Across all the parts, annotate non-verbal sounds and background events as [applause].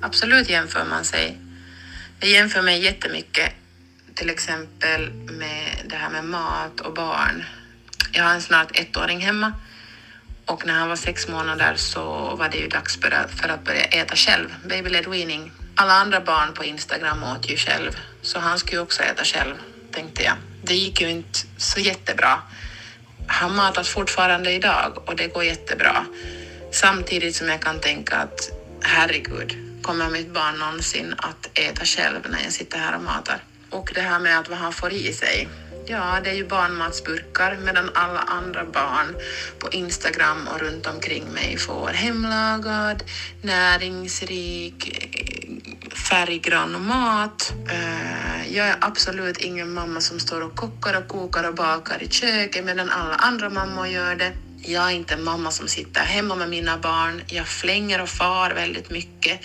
absolut jämför man sig. Jag jämför mig jättemycket till exempel med det här med mat och barn. Jag har en snart ettåring hemma och när han var sex månader så var det ju dags för att börja äta själv, babyled weaning. Alla andra barn på Instagram åt ju själv, så han skulle ju också äta själv, tänkte jag. Det gick ju inte så jättebra. Han matas fortfarande idag och det går jättebra. Samtidigt som jag kan tänka att herregud, kommer mitt barn någonsin att äta själv när jag sitter här och matar? Och det här med att vad han får i sig. Ja, det är ju barnmatsburkar medan alla andra barn på Instagram och runt omkring mig får hemlagad, näringsrik, färggrann mat. Eh, jag är absolut ingen mamma som står och kockar och kokar och bakar i köket medan alla andra mammor gör det. Jag är inte en mamma som sitter hemma med mina barn. Jag flänger och far väldigt mycket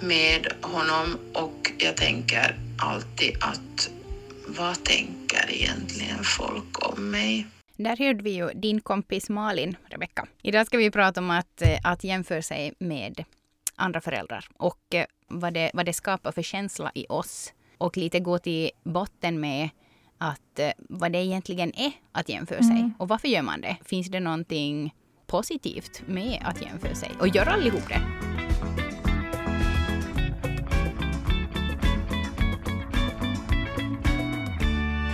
med honom och jag tänker alltid att vad tänker egentligen folk om mig? Där hörde vi ju din kompis Malin, Rebecka. Idag ska vi prata om att, eh, att jämföra sig med andra föräldrar och eh, vad det, vad det skapar för känsla i oss. Och lite gå till botten med att eh, vad det egentligen är att jämföra sig mm. och varför gör man det? Finns det någonting positivt med att jämföra sig? Och gör allihop det?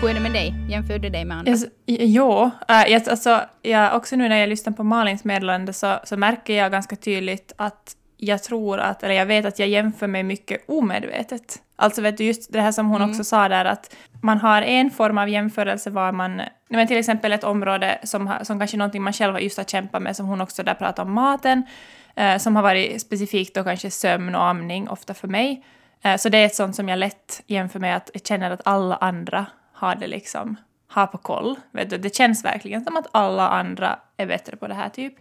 Hur är det med dig? Jämför du dig med andra? Yes, jo, äh, alltså, jag, också nu när jag lyssnar på Malins meddelande så, så märker jag ganska tydligt att jag tror att, eller jag vet att jag jämför mig mycket omedvetet. Alltså vet du, just det här som hon mm. också sa där att man har en form av jämförelse var man, men till exempel ett område som, som kanske någonting man själv just har kämpat med, som hon också där pratar om maten, eh, som har varit specifikt då kanske sömn och amning, ofta för mig. Eh, så det är ett sånt som jag lätt jämför med att jag känner att alla andra har det liksom, har på koll. Vet du? Det känns verkligen som att alla andra är bättre på det här typ.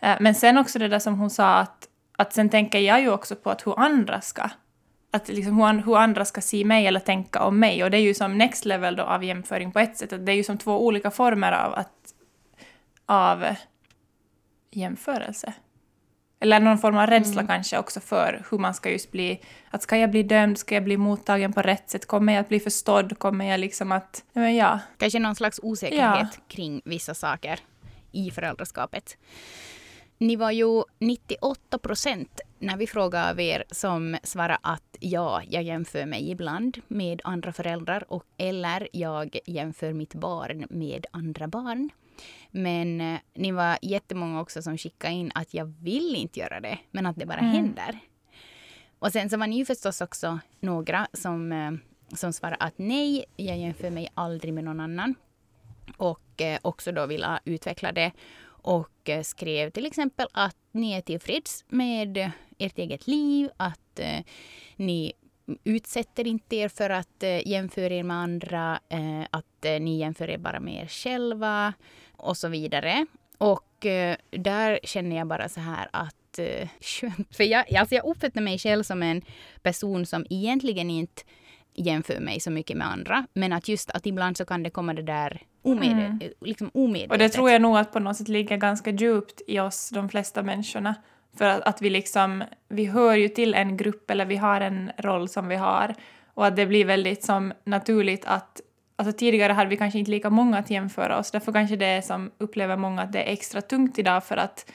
Eh, men sen också det där som hon sa att, att sen tänker jag ju också på att hur andra ska att liksom hur, hur andra ska se mig eller tänka om mig. Och det är ju som next level då av jämföring på ett sätt. Att det är ju som två olika former av, att, av jämförelse. Eller någon form av rädsla mm. kanske också för hur man ska just bli... Att ska jag bli dömd? Ska jag bli mottagen på rätt sätt? Kommer jag att bli förstådd? Kommer jag liksom att... Men ja. Kanske någon slags osäkerhet ja. kring vissa saker i föräldraskapet. Ni var ju 98 procent när vi frågade av er som svarade att ja, jag jämför mig ibland med andra föräldrar och eller jag jämför mitt barn med andra barn. Men eh, ni var jättemånga också som skickade in att jag vill inte göra det, men att det bara mm. händer. Och sen så var ni ju förstås också några som, eh, som svarade att nej, jag jämför mig aldrig med någon annan. Och eh, också då ville utveckla det och eh, skrev till exempel att ni är tillfreds med eh, ert eget liv, att eh, ni utsätter inte er för att jämföra er med andra, att ni jämför er bara med er själva och så vidare. Och där känner jag bara så här att [laughs] För jag, alltså jag uppfattar mig själv som en person som egentligen inte jämför mig så mycket med andra. Men att just att ibland så kan det komma det där omedvetet. Mm. Liksom omedvetet. Och det tror jag nog att på något sätt ligger ganska djupt i oss, de flesta människorna. För att, att vi liksom, vi hör ju till en grupp eller vi har en roll som vi har. Och att det blir väldigt som naturligt att Alltså tidigare hade vi kanske inte lika många att jämföra oss, därför kanske det är som upplever många att det är extra tungt idag för att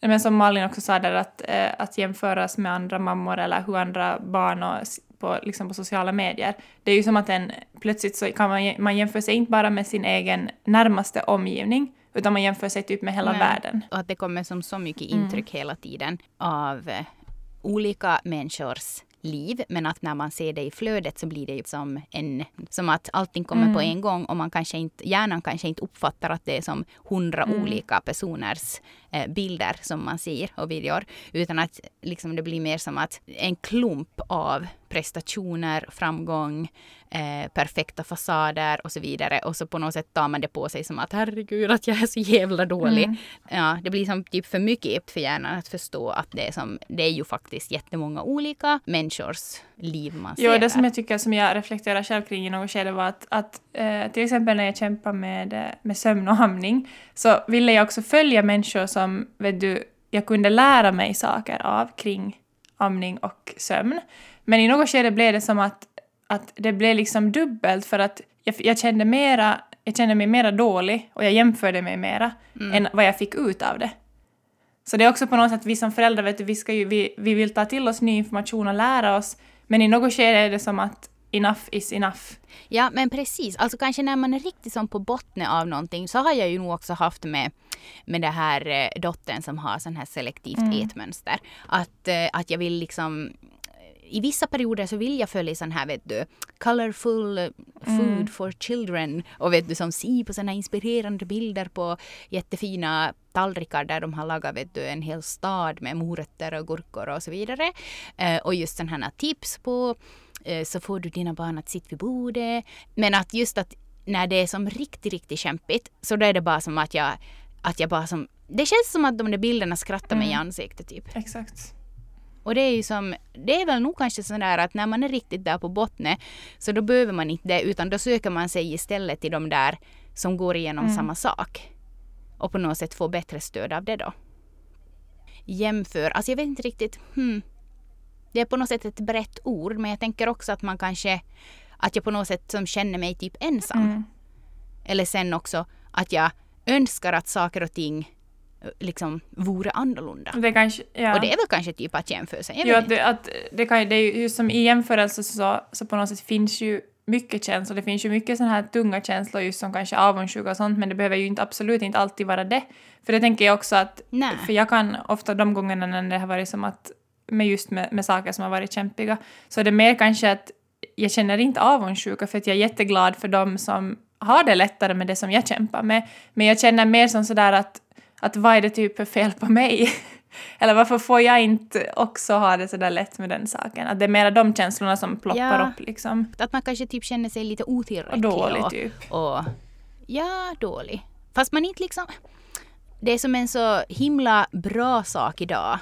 men som Malin också sa där, att, eh, att jämföras med andra mammor eller hur andra barn och på, liksom på sociala medier. Det är ju som att en, plötsligt så kan man, man jämför sig inte bara med sin egen närmaste omgivning, utan man jämför sig typ med hela Nej. världen. Och att det kommer som så mycket intryck mm. hela tiden av eh, olika människors liv. Men att när man ser det i flödet så blir det ju som, en, som att allting kommer mm. på en gång och man kanske inte, hjärnan kanske inte uppfattar att det är som hundra mm. olika personers bilder som man ser och videor. Utan att liksom det blir mer som att en klump av prestationer, framgång, eh, perfekta fasader och så vidare. Och så på något sätt tar man det på sig som att herregud att jag är så jävla dålig. Mm. Ja, det blir som typ för mycket för hjärnan att förstå att det är, som, det är ju faktiskt jättemånga olika människors liv man ser. Ja, det som jag tycker som jag reflekterar själv kring i något skede var att, att eh, till exempel när jag kämpar med, eh, med sömn och hamning så ville jag också följa människor som, vet du, jag kunde lära mig saker av kring amning och sömn. Men i något skede blev det som att, att det blev liksom dubbelt för att jag, jag kände mera, jag kände mig mera dålig och jag jämförde mig mera mm. än vad jag fick ut av det. Så det är också på något sätt vi som föräldrar, vet du, vi, ska ju, vi, vi vill ta till oss ny information och lära oss, men i något skede är det som att enough is enough. Ja, men precis. Alltså kanske när man är riktigt som på botten av någonting så har jag ju nog också haft med med det här eh, dottern som har sån här selektivt mm. ätmönster. Att, eh, att jag vill liksom i vissa perioder så vill jag följa sån här, vet du, colorful food mm. for children och vet du, som ser på såna inspirerande bilder på jättefina tallrikar där de har lagat vet du, en hel stad med morötter och gurkor och så vidare. Eh, och just sådana här tips på eh, så får du dina barn att sitta vid bordet. Men att just att när det är som riktigt, riktigt kämpigt så då är det bara som att jag, att jag bara som, det känns som att de där bilderna skrattar mig i mm. ansiktet typ. Exakt. Och det är ju som, det är väl nog kanske sådär att när man är riktigt där på botten så då behöver man inte det utan då söker man sig istället till de där som går igenom mm. samma sak. Och på något sätt får bättre stöd av det då. Jämför, alltså jag vet inte riktigt, hmm. Det är på något sätt ett brett ord men jag tänker också att man kanske, att jag på något sätt som känner mig typ ensam. Mm. Eller sen också att jag önskar att saker och ting liksom vore annorlunda. Det kanske, ja. Och det är väl kanske typ att jämföra sig. Jo, att, det, att det, kan, det är ju som i jämförelse så, så på något sätt finns ju mycket känslor. Det finns ju mycket sådana här tunga känslor just som kanske avundsjuka och sånt men det behöver ju inte, absolut inte alltid vara det. För det tänker jag också att, Nej. för jag kan ofta de gångerna när det har varit som att med just med, med saker som har varit kämpiga så är det mer kanske att jag känner inte avundsjuka för att jag är jätteglad för dem som har det lättare med det som jag kämpar med. Men jag känner mer som sådär att att vad är det typ för fel på mig? [laughs] Eller varför får jag inte också ha det sådär lätt med den saken? Att det är mera de känslorna som ploppar ja, upp liksom. Att man kanske typ känner sig lite otillräcklig. Och dålig typ. Och, ja, dålig. Fast man inte liksom... Det är som en så himla bra sak idag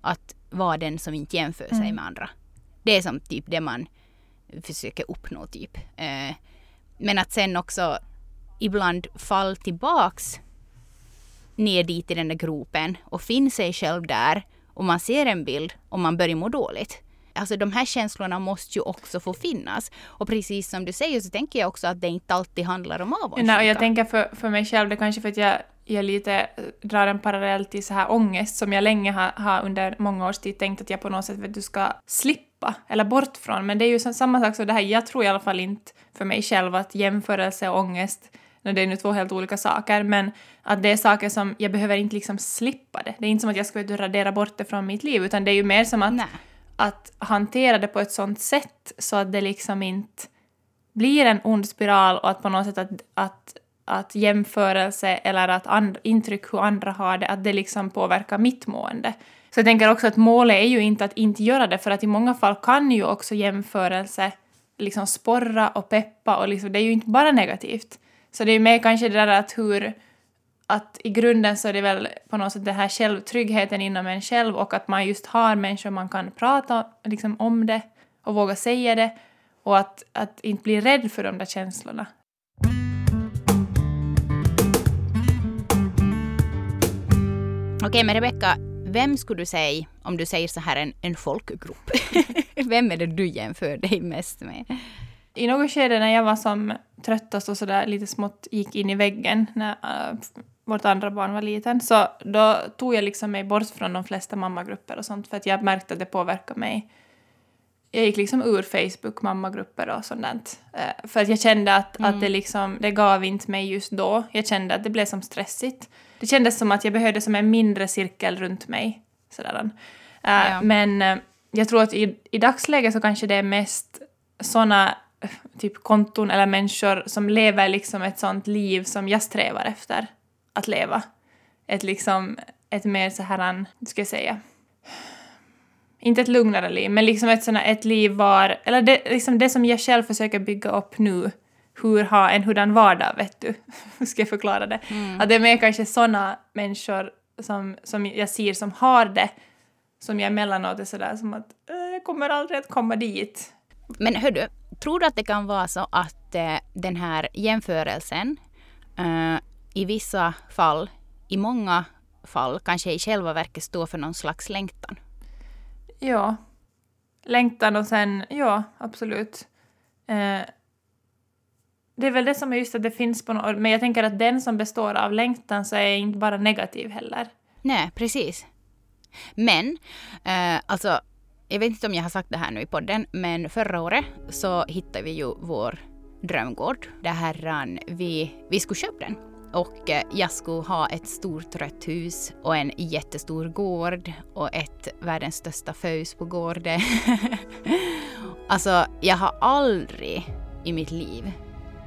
att vara den som inte jämför sig mm. med andra. Det är som typ det man försöker uppnå typ. Eh, men att sen också ibland fall tillbaks ner dit i den där gropen och finner sig själv där och man ser en bild och man börjar må dåligt. Alltså de här känslorna måste ju också få finnas. Och precis som du säger så tänker jag också att det inte alltid handlar om avundsjuka. Nej, och jag tänker för, för mig själv, det kanske för att jag, jag lite eh, drar en parallell till så här ångest som jag länge har, har under många års tid tänkt att jag på något sätt vet, du ska slippa eller bort från. Men det är ju samma sak som det här, jag tror i alla fall inte för mig själv att jämförelse och ångest det är nu två helt olika saker, men att det är saker som jag behöver inte liksom slippa det. Det är inte som att jag ska radera bort det från mitt liv, utan det är ju mer som att, att hantera det på ett sånt sätt så att det liksom inte blir en ond spiral och att på något sätt att, att, att jämförelse eller att and, intryck hur andra har det, att det liksom påverkar mitt mående. Så jag tänker också att målet är ju inte att inte göra det, för att i många fall kan ju också jämförelse liksom sporra och peppa och liksom, det är ju inte bara negativt. Så det är mer kanske det där att hur att i grunden så är det väl på något sätt det här självtryggheten inom en själv och att man just har människor man kan prata liksom, om det och våga säga det och att, att inte bli rädd för de där känslorna. Okej, men Rebecka, vem skulle du säga, om du säger så här en, en folkgrupp, [laughs] vem är det du jämför dig mest med? i något skede när jag var som tröttast och sådär lite smått gick in i väggen när uh, vårt andra barn var liten, så då tog jag liksom mig bort från de flesta mammagrupper och sånt för att jag märkte att det påverkade mig. Jag gick liksom ur Facebook, mammagrupper och sånt uh, för att jag kände att, mm. att det liksom, det gav inte mig just då. Jag kände att det blev som stressigt. Det kändes som att jag behövde som en mindre cirkel runt mig. Sådär. Uh, ja. Men jag tror att i, i dagsläget så kanske det är mest såna typ konton eller människor som lever liksom ett sånt liv som jag strävar efter att leva. Ett liksom, ett mer så här, ska jag säga, inte ett lugnare liv, men liksom ett, såna, ett liv var, eller det, liksom det som jag själv försöker bygga upp nu, hur ha en hurdan vardag, vet du? [laughs] Hur ska jag förklara det? Mm. Att det är mer kanske såna människor som, som jag ser som har det, som jag emellanåt är sådär som att äh, jag kommer aldrig att komma dit. Men hördu, tror du att det kan vara så att eh, den här jämförelsen eh, i vissa fall, i många fall, kanske i själva verket står för någon slags längtan? Ja. Längtan och sen, ja, absolut. Eh, det är väl det som är just att det finns på något, men jag tänker att den som består av längtan så är inte bara negativ heller. Nej, precis. Men, eh, alltså, jag vet inte om jag har sagt det här nu i podden, men förra året så hittade vi ju vår drömgård. Det här, vi, vi skulle köpa den. Och eh, jag skulle ha ett stort rött hus och en jättestor gård och ett världens största fös på gården. [laughs] alltså, jag har aldrig i mitt liv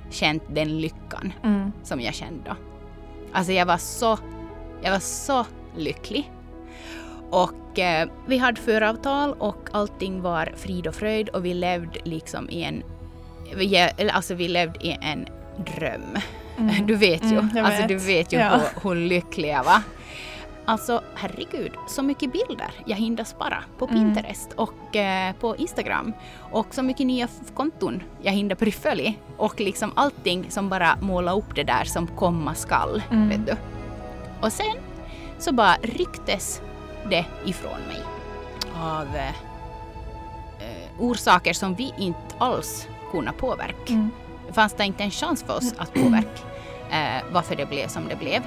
känt den lyckan mm. som jag kände då. Alltså jag var så, jag var så lycklig. Och eh, vi hade föravtal och allting var frid och fröjd och vi levde liksom i en, alltså vi levde i en dröm. Mm. Du vet ju, mm, alltså vet. du vet ju ja. hur, hur lycklig jag var. Alltså herregud, så mycket bilder jag hinner spara på mm. Pinterest mm. och eh, på Instagram. Och så mycket nya konton jag hinner prefölja. Och liksom allting som bara målar upp det där som komma skall. Mm. Vet du. Och sen så bara rycktes det ifrån mig. Av eh, eh orsaker som vi inte alls kunde påverka. Mm. Fanns det inte en chans för oss att påverka eh, varför det blev som det blev.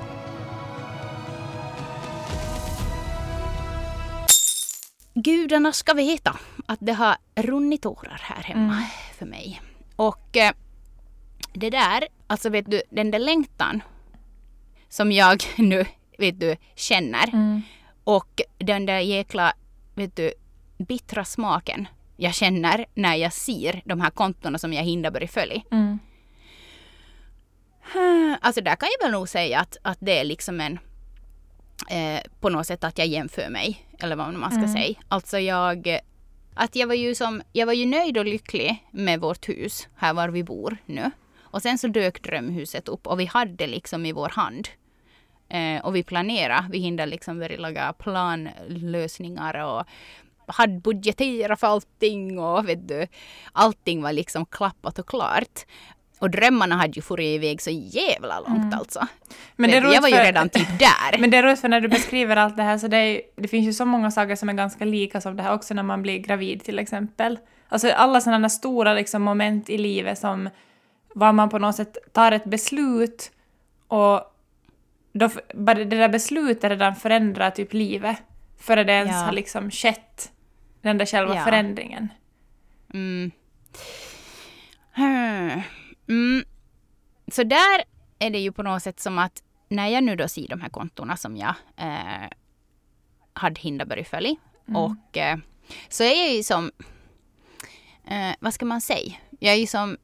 Gudarna ska veta att det har runnit tårar här hemma mm. för mig. Och eh, det där, alltså vet du, den där längtan som jag [laughs] nu, vet du, känner mm. Och den där jäkla, vet du, bittra smaken jag känner när jag ser de här kontona som jag hinner börja följa. Mm. Alltså där kan jag väl nog säga att, att det är liksom en eh, på något sätt att jag jämför mig. Eller vad man ska mm. säga. Alltså jag att jag var ju som, jag var ju nöjd och lycklig med vårt hus här var vi bor nu. Och sen så dök drömhuset upp och vi hade liksom i vår hand. Eh, och vi planerade, vi hinner liksom börja laga planlösningar och hade budgeterat för allting och vet du, allting var liksom klappat och klart. Och drömmarna hade ju farit iväg så jävla långt mm. alltså. Men det jag var ju redan typ [laughs] där. Men det är roligt för när du beskriver allt det här så det, är, det finns ju så många saker som är ganska lika som det här också när man blir gravid till exempel. Alltså alla sådana stora liksom, moment i livet som var man på något sätt tar ett beslut och då, det där beslutet redan förändrar typ livet före det ens ja. har liksom skett, den där själva ja. förändringen. Mm. Mm. Så där är det ju på något sätt som att när jag nu då ser de här kontona som jag eh, hade Hinderberg följ mm. och eh, så är jag ju som, eh, vad ska man säga, jag är ju som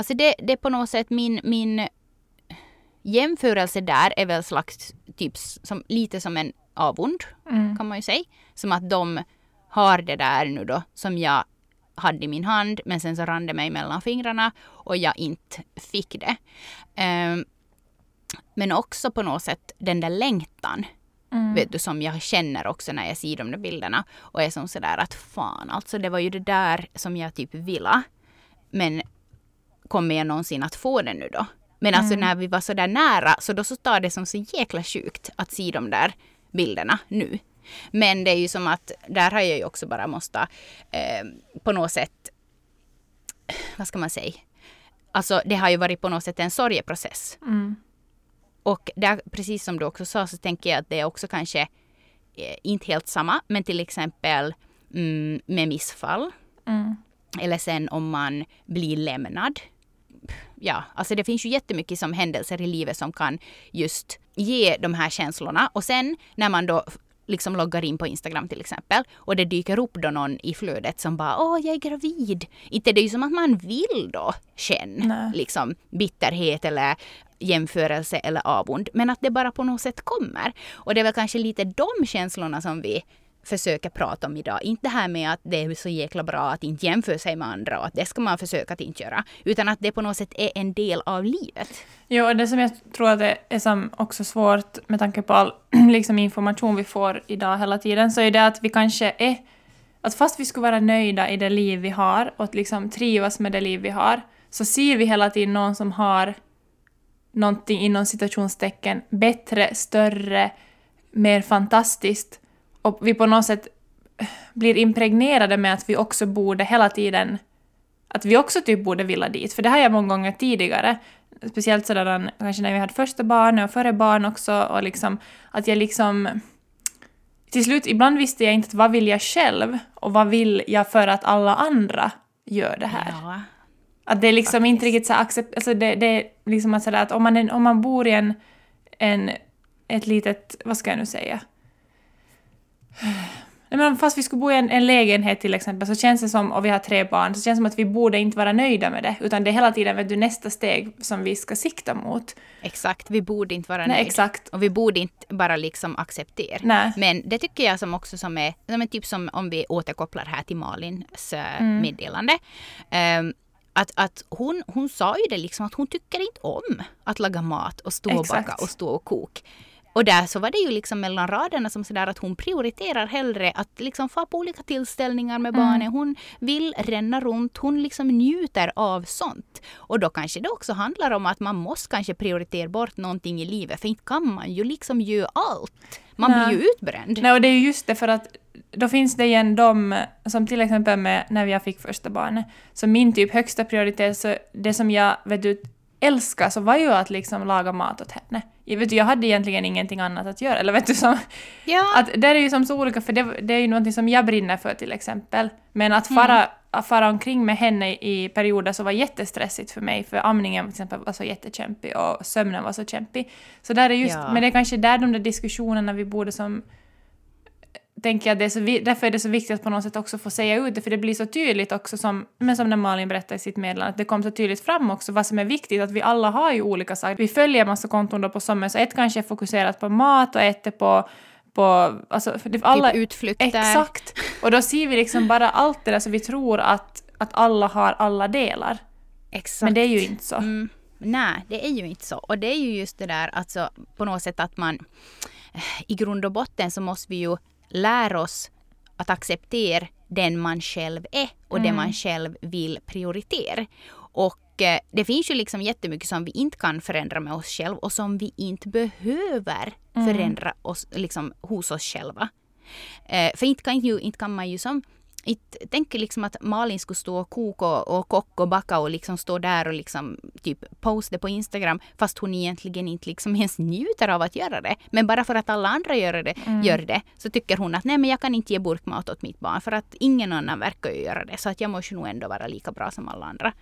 Alltså det, det är på något sätt min, min jämförelse där är väl slags typ som, lite som en avund mm. kan man ju säga. Som att de har det där nu då som jag hade i min hand men sen så rann det mig mellan fingrarna och jag inte fick det. Um, men också på något sätt den där längtan Mm. Vet du, som jag känner också när jag ser de där bilderna. Och är som sådär att fan, alltså det var ju det där som jag typ ville. Men kommer jag någonsin att få det nu då? Men alltså mm. när vi var så där nära så då så tar det som så jäkla sjukt att se de där bilderna nu. Men det är ju som att där har jag ju också bara måste eh, på något sätt, vad ska man säga, alltså det har ju varit på något sätt en sorgeprocess. Mm. Och där, precis som du också sa så tänker jag att det är också kanske eh, inte helt samma, men till exempel mm, med missfall. Mm. Eller sen om man blir lämnad. Ja, alltså det finns ju jättemycket som händelser i livet som kan just ge de här känslorna. Och sen när man då liksom loggar in på Instagram till exempel och det dyker upp då någon i flödet som bara åh jag är gravid. Inte det är ju som att man vill då känna liksom bitterhet eller jämförelse eller avund men att det bara på något sätt kommer. Och det är väl kanske lite de känslorna som vi försöker prata om idag. Inte det här med att det är så jäkla bra att inte jämföra sig med andra och att det ska man försöka att inte göra. Utan att det på något sätt är en del av livet. Jo, och det som jag tror att det är som också svårt med tanke på all [clears throat] liksom, information vi får idag hela tiden, så är det att vi kanske är... Att fast vi skulle vara nöjda i det liv vi har och att liksom trivas med det liv vi har, så ser vi hela tiden någon som har någonting inom citationstecken bättre, större, mer fantastiskt och vi på något sätt blir impregnerade med att vi också borde hela tiden att vi också typ borde vilja dit. För det har jag många gånger tidigare. Speciellt sådär kanske när vi hade första barnet och före barn också. Och liksom, att jag liksom... Till slut, ibland visste jag inte vad vill jag själv och vad vill jag för att alla andra gör det här. Ja. Att det är liksom Faktiskt. inte riktigt så accept... Alltså det, det är liksom att, sådär, att om, man, om man bor i en, en, ett litet... Vad ska jag nu säga? Men fast vi skulle bo i en, en, lägenhet till exempel så känns det som, och vi har tre barn, så känns det som att vi borde inte vara nöjda med det, utan det är hela tiden vet du, nästa steg som vi ska sikta mot. Exakt, vi borde inte vara nöjda. Exakt. Och vi borde inte bara liksom acceptera. Nej. Men det tycker jag som också som är, som är typ som om vi återkopplar här till Malins mm. meddelande. Um, att, att hon, hon sa ju det liksom att hon tycker inte om att laga mat och stå och baka och stå och koka. Och där så var det ju liksom mellan raderna som sådär att hon prioriterar hellre att liksom få på olika tillställningar med mm. barnen. Hon vill ränna runt, hon liksom njuter av sånt. Och då kanske det också handlar om att man måste kanske prioritera bort någonting i livet för inte kan man ju liksom göra allt. Man Nej. blir ju utbränd. Nej, och det är ju just det för att då finns det igen de, som till exempel med när jag fick första barnet, så min typ högsta prioritet, så det som jag vet du, älskar så var ju att liksom laga mat åt henne. Jag, vet, jag hade egentligen ingenting annat att göra. Eller vet du, som, ja. att det är ju som så olika, för det, det är ju någonting som jag brinner för till exempel. Men att fara, mm. att fara omkring med henne i perioder så var jättestressigt för mig, för amningen till exempel var så jättekämpig och sömnen var så kämpig. Så där är just, ja. men det är kanske där de där diskussionerna vi borde som tänker jag det är så, därför är det så viktigt att på något sätt också få säga ut det, för det blir så tydligt också som, men som när Malin berättade i sitt meddelande, att det kom så tydligt fram också vad som är viktigt, att vi alla har ju olika saker. Vi följer massa konton då på sommaren, så ett kanske är fokuserat på mat och ett är på på, alltså, alla, typ utflykter. Exakt. Och då ser vi liksom bara allt det där så vi tror att, att alla har alla delar. Exakt. Men det är ju inte så. Mm. Nej, det är ju inte så. Och det är ju just det där alltså på något sätt att man i grund och botten så måste vi ju lär oss att acceptera den man själv är och mm. det man själv vill prioritera. Och eh, det finns ju liksom jättemycket som vi inte kan förändra med oss själva och som vi inte behöver mm. förändra oss, liksom, hos oss själva. Eh, för inte kan, ju, inte kan man ju som inte tänker liksom att Malin skulle stå och koka och, och kocka och baka och liksom stå där och liksom typ posta på Instagram fast hon egentligen inte liksom [laughs] ens njuter av att göra det. Men bara för att alla andra gör det, mm. gör det så tycker hon att nej men jag kan inte ge burkmat åt mitt barn för att ingen annan verkar ju göra det så att jag måste nog ändå vara lika bra som alla andra.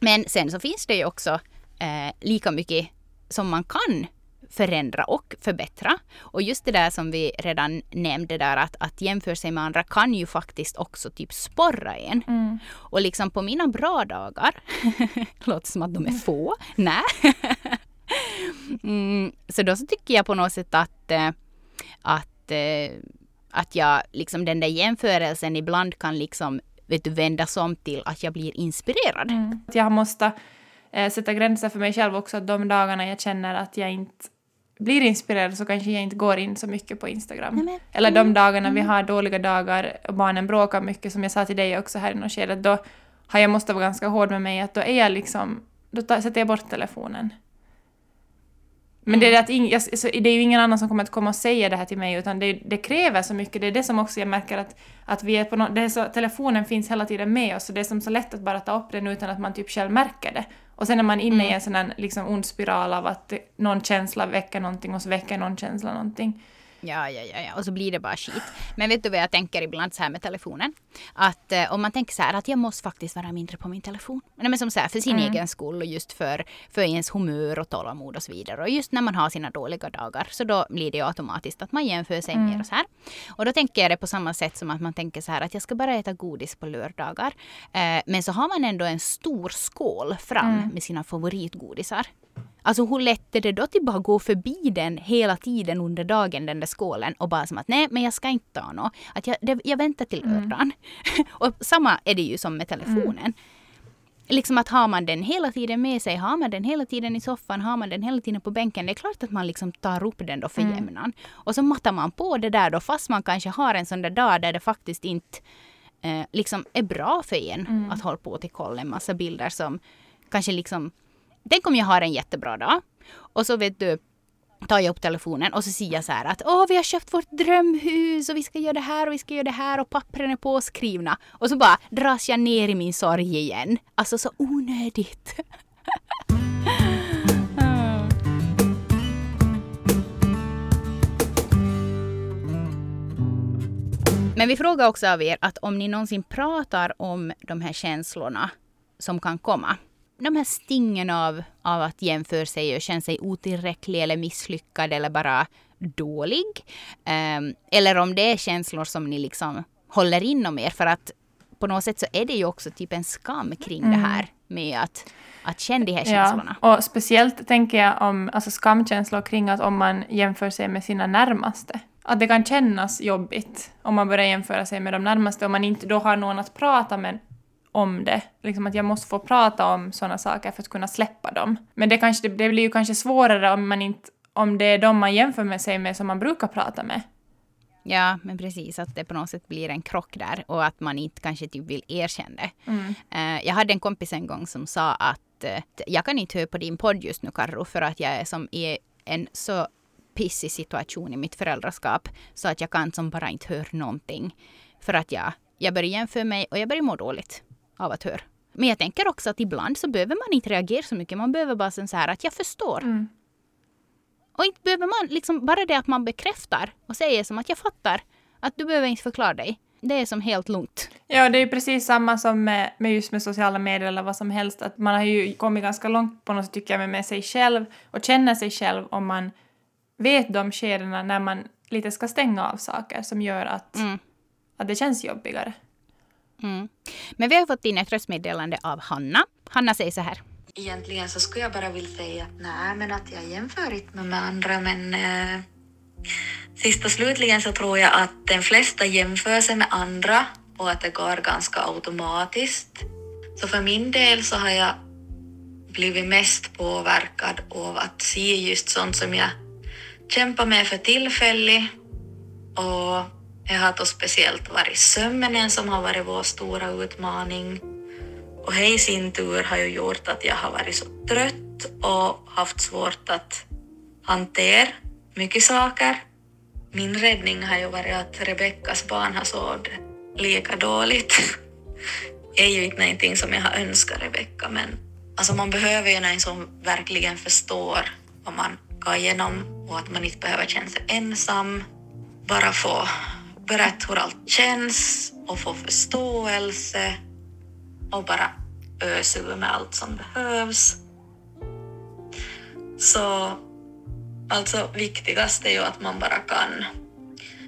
Men sen så finns det ju också eh, lika mycket som man kan förändra och förbättra. Och just det där som vi redan nämnde där att, att jämföra sig med andra kan ju faktiskt också typ sporra en. Mm. Och liksom på mina bra dagar, [laughs] låter som att de är få, nej. [laughs] mm, så då så tycker jag på något sätt att, äh, att, äh, att jag liksom den där jämförelsen ibland kan liksom vet du, vändas om till att jag blir inspirerad. Mm. Jag måste äh, sätta gränser för mig själv också de dagarna jag känner att jag inte blir inspirerad så kanske jag inte går in så mycket på Instagram. Nej, Eller de dagarna mm. vi har dåliga dagar och barnen bråkar mycket, som jag sa till dig också här i något skede, då har jag måste vara ganska hård med mig, att då är jag liksom, då tar, sätter jag bort telefonen. Men mm. det, är att ing, jag, det är ju ingen annan som kommer att komma och säga det här till mig, utan det, det kräver så mycket. Det är det som också jag märker att, att vi är på no, det är så, telefonen finns hela tiden med oss, och det är som så lätt att bara ta upp den utan att man typ själv märker det. Och sen är man inne mm. i en sån här liksom ond spiral av att någon känsla väcker någonting och så väcker någon känsla någonting. Ja, ja, ja, ja, och så blir det bara skit. Men vet du vad jag tänker ibland så här med telefonen? Att eh, om man tänker så här att jag måste faktiskt vara mindre på min telefon. Nej, men som så här, för sin mm. egen skull och just för, för ens humör och tålamod och så vidare. Och just när man har sina dåliga dagar så då blir det ju automatiskt att man jämför sig mm. mer och så här. Och då tänker jag det på samma sätt som att man tänker så här att jag ska bara äta godis på lördagar. Eh, men så har man ändå en stor skål fram mm. med sina favoritgodisar. Alltså hur lätt är det då att bara gå förbi den hela tiden under dagen, den där skålen och bara som att nej, men jag ska inte ta något. Att jag, det, jag väntar till mm. lördagen. Mm. [laughs] och samma är det ju som med telefonen. Mm. Liksom att har man den hela tiden med sig, har man den hela tiden i soffan, har man den hela tiden på bänken, det är klart att man liksom tar upp den då för mm. jämnan. Och så mattar man på det där då fast man kanske har en sån där dag där det faktiskt inte eh, liksom är bra för en mm. att hålla på till kolla en massa bilder som kanske liksom Tänk om jag har en jättebra dag och så vet du tar jag upp telefonen och så säger jag så här att åh vi har köpt vårt drömhus och vi ska göra det här och vi ska göra det här och pappren är påskrivna. Och så bara dras jag ner i min sorg igen. Alltså så onödigt. [laughs] Men vi frågar också av er att om ni någonsin pratar om de här känslorna som kan komma. De här stingen av, av att jämföra sig och känna sig otillräcklig eller misslyckad eller bara dålig. Um, eller om det är känslor som ni liksom håller inom er. För att på något sätt så är det ju också typ en skam kring mm. det här med att, att känna de här känslorna. Ja, och speciellt tänker jag om alltså skamkänslor kring att om man jämför sig med sina närmaste att det kan kännas jobbigt om man börjar jämföra sig med de närmaste, om man inte då har någon att prata med om det. Liksom att jag måste få prata om sådana saker för att kunna släppa dem. Men det, kanske, det blir ju kanske svårare om, man inte, om det är de man jämför med sig med som man brukar prata med. Ja, men precis. Att det på något sätt blir en krock där och att man inte kanske typ vill erkänna det. Mm. Uh, jag hade en kompis en gång som sa att uh, jag kan inte höra på din podd just nu Karro för att jag är som i en så pissig situation i mitt föräldraskap så att jag kan som bara inte höra någonting. För att jag, jag börjar jämföra mig och jag börjar må dåligt av att höra. Men jag tänker också att ibland så behöver man inte reagera så mycket. Man behöver bara så här att jag förstår. Mm. Och inte behöver man liksom bara det att man bekräftar och säger som att jag fattar. Att du behöver inte förklara dig. Det är som helt lugnt. Ja, det är precis samma som med, med just med sociala medier eller vad som helst. Att man har ju kommit ganska långt på något sätt tycker jag med, med sig själv och känner sig själv om man vet de skedena när man lite ska stänga av saker som gör att, mm. att det känns jobbigare. Mm. Men vi har fått in ett röstmeddelande av Hanna. Hanna säger så här. Egentligen så skulle jag bara vilja säga att nej, men att jag jämför inte med andra, men eh, sist och slutligen så tror jag att de flesta jämför sig med andra och att det går ganska automatiskt. Så för min del så har jag blivit mest påverkad av att se just sånt som jag kämpar med för tillfället och det har då speciellt varit sömnen som har varit vår stora utmaning. Och det i sin tur har ju gjort att jag har varit så trött och haft svårt att hantera mycket saker. Min räddning har ju varit att Rebeckas barn har sovit lika dåligt. Det [laughs] är ju inte någonting som jag har önskat Rebecka, men alltså man behöver ju någon som verkligen förstår vad man går igenom och att man inte behöver känna sig ensam. Bara få berätta hur allt känns och få förståelse och bara ösa ur med allt som behövs. Så alltså viktigast är ju att man bara kan,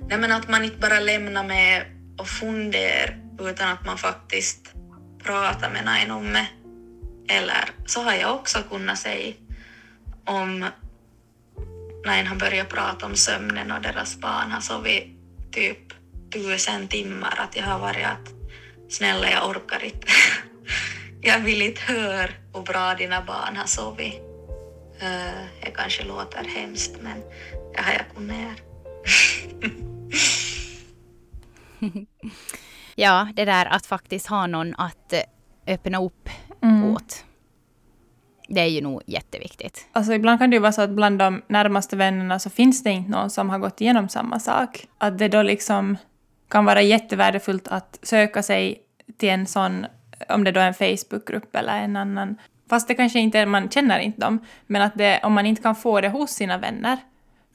nej men att man inte bara lämnar med och funderar utan att man faktiskt pratar med någon om det. Eller så har jag också kunnat säga om när han börjat prata om sömnen och deras barn alltså har sovit typ tusen timmar att jag har varit att snälla jag orkar inte. [laughs] jag vill inte höra hur bra dina barn har sovit. Uh, det kanske låter hemskt men det har jag kunnat göra. [laughs] ja, det där att faktiskt ha någon att eh, öppna upp mm. åt. Det är ju nog jätteviktigt. Alltså ibland kan det ju vara så att bland de närmaste vännerna så finns det inte någon som har gått igenom samma sak. Att det då liksom kan vara jättevärdefullt att söka sig till en sån, om det då är en Facebookgrupp eller en annan, fast det kanske inte är, man känner inte dem, men att det, om man inte kan få det hos sina vänner,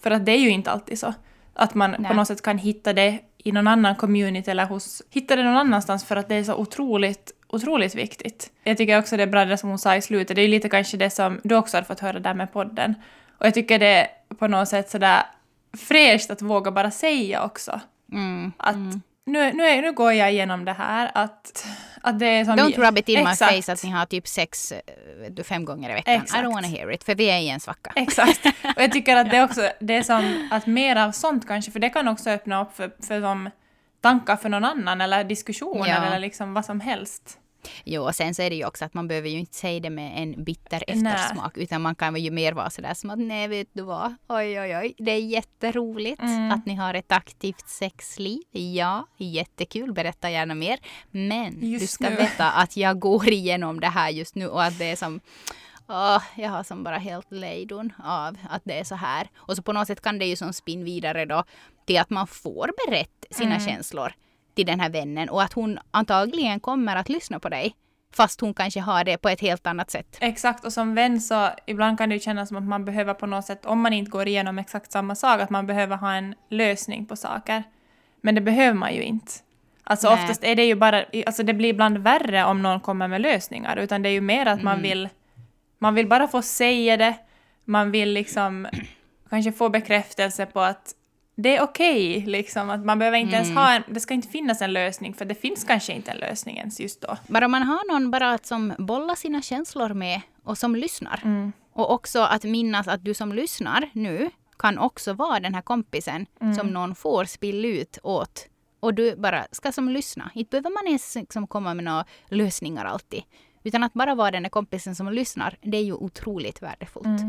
för att det är ju inte alltid så, att man Nej. på något sätt kan hitta det i någon annan community eller hos, hitta det någon annanstans för att det är så otroligt otroligt viktigt. Jag tycker också det är bra det som hon sa i slutet, det är lite kanske det som du också har fått höra där med podden. Och jag tycker det är på något sätt sådär fräscht att våga bara säga också. Mm, att mm. Nu, nu, nu går jag igenom det här, att, att det är som... Don't rub it in exakt. my face att ni har typ sex fem gånger i veckan. Exakt. I don't wanna hear it, för vi är i en svacka. Exakt. [laughs] Och jag tycker att det är också, det är som att mer av sånt kanske, för det kan också öppna upp för, för de tankar för någon annan eller diskussioner ja. eller liksom vad som helst. Jo, och sen så är det ju också att man behöver ju inte säga det med en bitter eftersmak, nej. utan man kan ju mer vara sådär som att nej, vet du vad, oj, oj, oj, det är jätteroligt mm. att ni har ett aktivt sexliv. Ja, jättekul, berätta gärna mer. Men just du ska nu. veta att jag går igenom det här just nu och att det är som oh, jag har som bara helt lejdon av att det är så här. Och så på något sätt kan det ju som spinn vidare då till att man får berätta sina mm. känslor till den här vännen och att hon antagligen kommer att lyssna på dig. Fast hon kanske har det på ett helt annat sätt. Exakt, och som vän så ibland kan det ju kännas som att man behöver på något sätt, om man inte går igenom exakt samma sak, att man behöver ha en lösning på saker. Men det behöver man ju inte. Alltså Nej. oftast är det ju bara, alltså det blir ibland värre om någon kommer med lösningar, utan det är ju mer att mm. man vill, man vill bara få säga det, man vill liksom kanske få bekräftelse på att det är okej, okay, liksom. Att man behöver inte mm. ens ha en, det ska inte finnas en lösning, för det finns kanske inte en lösning ens just då. Bara man har någon bara att som bollar sina känslor med och som lyssnar. Mm. Och också att minnas att du som lyssnar nu kan också vara den här kompisen mm. som någon får spilla ut åt. Och du bara ska som lyssna. Inte behöver man ens liksom komma med några lösningar alltid. Utan att bara vara den där kompisen som lyssnar, det är ju otroligt värdefullt.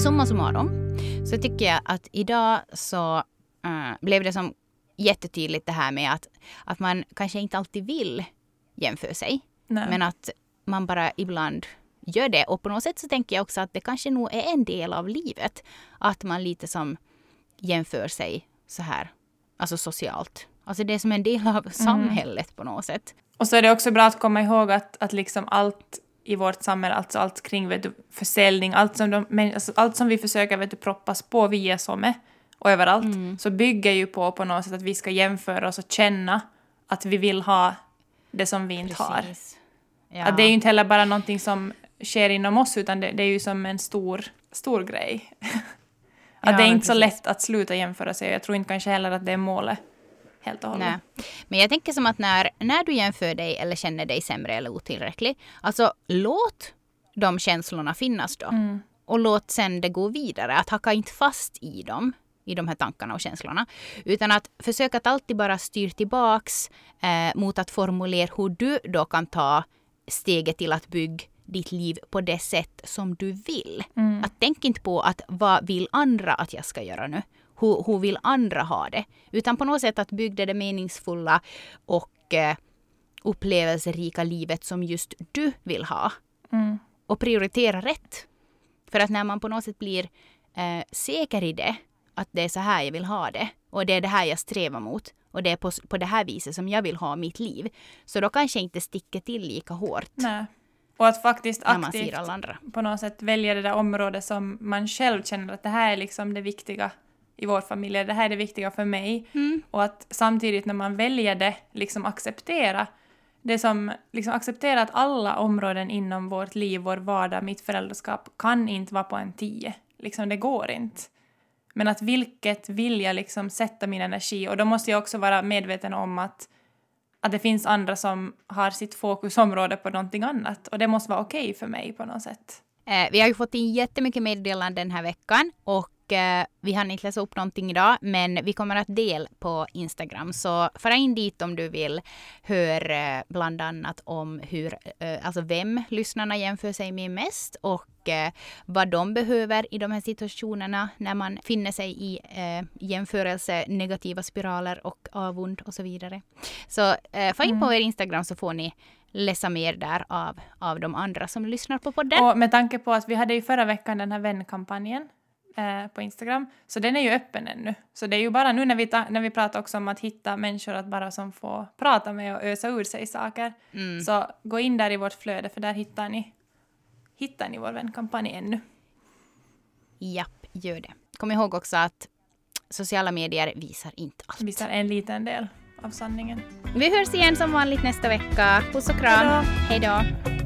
Men summa summarum så tycker jag att idag så äh, blev det som jättetydligt det här med att, att man kanske inte alltid vill jämföra sig. Nej. Men att man bara ibland gör det. Och på något sätt så tänker jag också att det kanske nog är en del av livet. Att man lite som jämför sig så här, alltså socialt. Alltså det är som en del av mm. samhället på något sätt. Och så är det också bra att komma ihåg att, att liksom allt i vårt samhälle, alltså allt kring vet du, försäljning, allt som, de, alltså allt som vi försöker vet du, proppas på via SOME och överallt, mm. så bygger ju på på något sätt att vi ska jämföra oss och känna att vi vill ha det som vi inte Precis. har. Ja. Att det är ju inte heller bara någonting som sker inom oss, utan det, det är ju som en stor, stor grej. [laughs] att ja, det är inte precis. så lätt att sluta jämföra sig, jag tror inte kanske heller att det är målet helt och hållet. Nej. Men jag tänker som att när, när du jämför dig eller känner dig sämre eller otillräcklig, alltså låt de känslorna finnas då. Mm. Och låt sen det gå vidare. Att hacka inte fast i dem, i de här tankarna och känslorna. Utan att försöka att alltid bara styra tillbaks eh, mot att formulera hur du då kan ta steget till att bygga ditt liv på det sätt som du vill. Mm. Att tänk inte på att vad vill andra att jag ska göra nu? Hur, hur vill andra ha det? Utan på något sätt att bygga det meningsfulla och eh, upplevelserika livet som just du vill ha. Mm. Och prioritera rätt. För att när man på något sätt blir eh, säker i det, att det är så här jag vill ha det och det är det här jag strävar mot och det är på, på det här viset som jag vill ha mitt liv. Så då kanske inte sticker till lika hårt. Nej. Och att faktiskt aktivt på något sätt välja det där området som man själv känner att det här är liksom det viktiga i vår familj, det här är det viktiga för mig. Mm. Och att samtidigt när man väljer det, liksom acceptera det som, liksom acceptera att alla områden inom vårt liv, vår vardag, mitt föräldraskap kan inte vara på en tio. Liksom det går inte. Men att vilket vill jag liksom sätta min energi och då måste jag också vara medveten om att, att det finns andra som har sitt fokusområde på någonting annat och det måste vara okej okay för mig på något sätt. Eh, vi har ju fått in jättemycket meddelanden den här veckan och eh, vi hann inte läsa upp någonting idag, men vi kommer att dela på Instagram. Så fara in dit om du vill höra eh, bland annat om hur, eh, alltså vem lyssnarna jämför sig med mest och eh, vad de behöver i de här situationerna när man finner sig i eh, jämförelse, negativa spiraler och avund och så vidare. Så eh, få in mm. på er Instagram så får ni läsa mer där av, av de andra som lyssnar på podden. Och med tanke på att vi hade ju förra veckan den här vänkampanjen eh, på Instagram. Så den är ju öppen ännu. Så det är ju bara nu när vi, ta, när vi pratar också om att hitta människor att bara som får prata med och ösa ur sig saker. Mm. Så gå in där i vårt flöde för där hittar ni, hittar ni vår vänkampanj ännu. Japp, gör det. Kom ihåg också att sociala medier visar inte allt. Visar en liten del av sanningen. Vi hörs igen som vanligt nästa vecka. Puss och kram. Hej då.